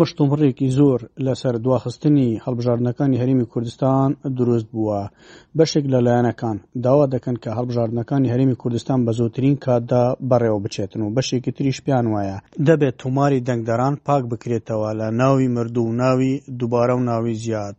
مشتومڕێکی زۆر لەسەر دواخستنی هەڵبژاردنەکانی هەرێمی کوردستان دروست بووە بەشێک لە لایەنەکان داوا دەکەن کە هەڵبژاردنەکانی هەرێمی کوردستان بە زۆترین کاتدا بەڕێوە بچێتن و بەشێکی تریش پیان وایە دەبێت تۆماری دەنگدەران پاک بکرێتەوە لە ناوی مردوو و ناوی دووبارە و ناوی زیاد.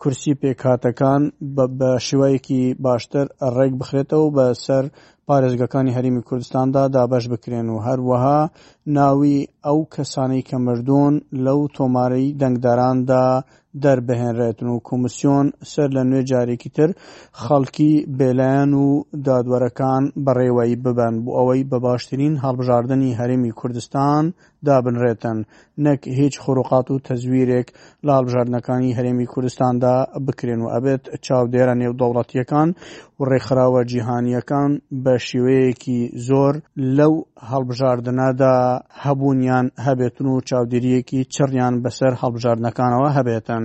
کورسی پێکهاتەکان بە شێوەیەکی باشتر ڕێک بخرێتەوە و بە سەر پارێزگەکانی هەرێمی کوردستاندا دابەش بکرێن و هەروەها ناوی ئەو کەسانەی کە مردوون لەو تۆمارەی دەنگدەراندا دەربهێنرێتن و کۆمسیۆن سەر لە نوێ جارێکی تر خەڵکی بێلایەن و دادوەرەکان بەڕێوەی ببەن بۆ ئەوەی بە باشترین هەڵبژاردنی هەرێمی کوردستان دابنرێتن نەک هیچ خروقات و تەزویرێک لە هەڵبژاردنەکانی هەرێمی کوردستاندا بکرێن و ئەبێت چاودێرە نێودەوڵەتییەکان و ڕێکخراوە جیهانییەکان بە شێوەیەکی زۆر لەو هەڵبژاردنەدا هەبوونیان هەبێتن و چاودێرییەکی چڕیان بەسەر هەڵبژاردنەکانەوە هەبێتن.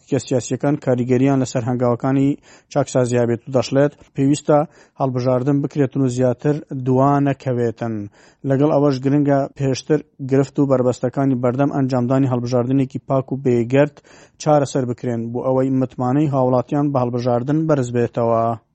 یەکێتیە سیاسییەکان کاریگەرییان لەسەر هەنگاوەکانی چاکسازی هەبێت و دەشڵێت، پێویستە هەڵبژاردن بکرێتن و زیاتر دوا نەکەوێتن، لەگەڵ ئەوەش گرنگە پێشتر گرفت و بەربەستەکانی بەردەم ئەنجامدانی هەڵبژاردنێکی پاک و بێگەرد چارەسەر بکرێن، بۆ ئەوەی متمانەی هاوڵاتیان بە هەڵبژاردن بەرزبێتەوە.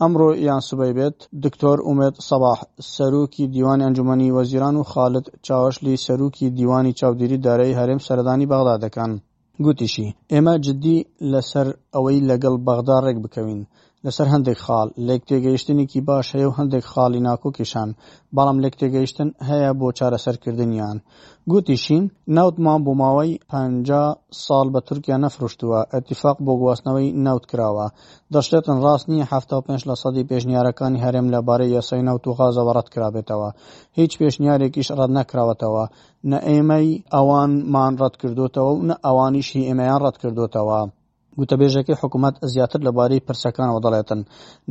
ئەمڕۆ یان سبەی بێت، دکتۆر ئومێد سەباح، سەرۆکی دیوانی ئەنجومەنی وەزیران و خالد چاوەشلی سەروکی دیوانی چاودێری دارایی هەرێم سەردانی بەغدا دەکەن. گوتیشی، ئێمە جددی لەسەر ئەوەی لەگەڵ بەغدا ڕێک بکەوین لەسەر هەندێک خاڵ، لێکتێگەیشتنێکی باش هەیە و هەندێک خاڵی ناکۆکیشان، بەڵام لێکتێگەیشتن هەیە بۆ چارەسەرکردنیان. گوتیشی، نەوتمان بۆ ماوەی پەنجا ساڵ بە تورکیا نەفرۆشتووە، ئیتیفاق بۆ گواستنەوەی نەوت کراوە، دەشڵێتن ڕاست نییە حەفتا و پێنج لەسەدی پێشنیارەکانی هەرێم لەبارەی یاسای نەوت و غازەوە ڕەتکرابێتەوە، هیچ پێشنیارێکیش ڕەتنەکراوەتەوە، نە ئێمەی ئەوانمان ڕەتکردۆتەوە و نە ئەوانیش هی ئێمەیان ڕەتکردۆتەوە. گوتەبێژەکەی حکومەت زیاتر لەبارەی پرسەکانەوە دەڵێتن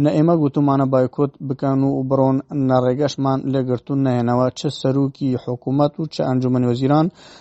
نە ئێمە گوتوومانە بایکۆت بکەن و بڕۆن، نە ڕێگەشمان لێگرتوون نەهێنەوە، چ سەرۆکی حکومەت و چ ئەنجومەنی وەزیران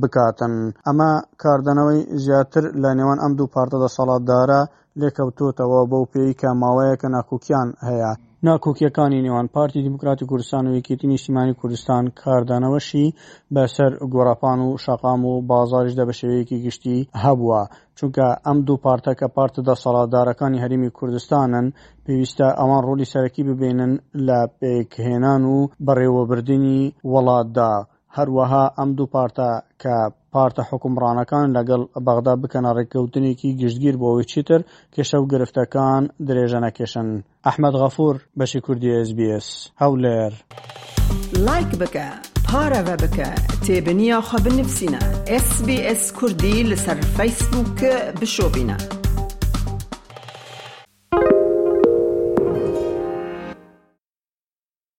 بکاتن. ئەمە کاردانەوەی زیاتر لە نێوان ئەم دوو پارتە دەسەڵاتدارە لێکەوتۆتەوە بەو پێی کە ماوەیەکە ناکۆکیان هەیە. ناکۆکیەکانی نێوان پارتی دیموکراتی کوردستان و یەکێتی نیشتیمانی کوردستان کاردانەوەشی بە سەر گۆڕاپان و شەقام و بازاریشدا بە شێوەیەکی گشتی هەبووە. چونکە ئەم دوو پارتە کە پارتە دەسەڵاتدارەکانی هەرێمی کوردستانن پێویستە ئەوان ڕۆڵی سەرەکی ببینن لە پێکهێنان و بەڕێوەبردنی وڵاتدا. هەروەها ئەم دوو پارتە کە پارتە حکومڕانەکان لەگەڵ بەغدا بکەنە ڕێککەوتنێکی گشتگیر بۆ ئەوەی چیتر کێشە و گرفتەکان درێژە نەکێشن. ئەحمەد غەفور، بەشی کوردی SBS، هەولێر. لایک بکە پارەڤە بکە تێبنی یاخە بنفسینە ئێس بی ئێس کوردی لەسەر فەیسبووک بشۆبینە.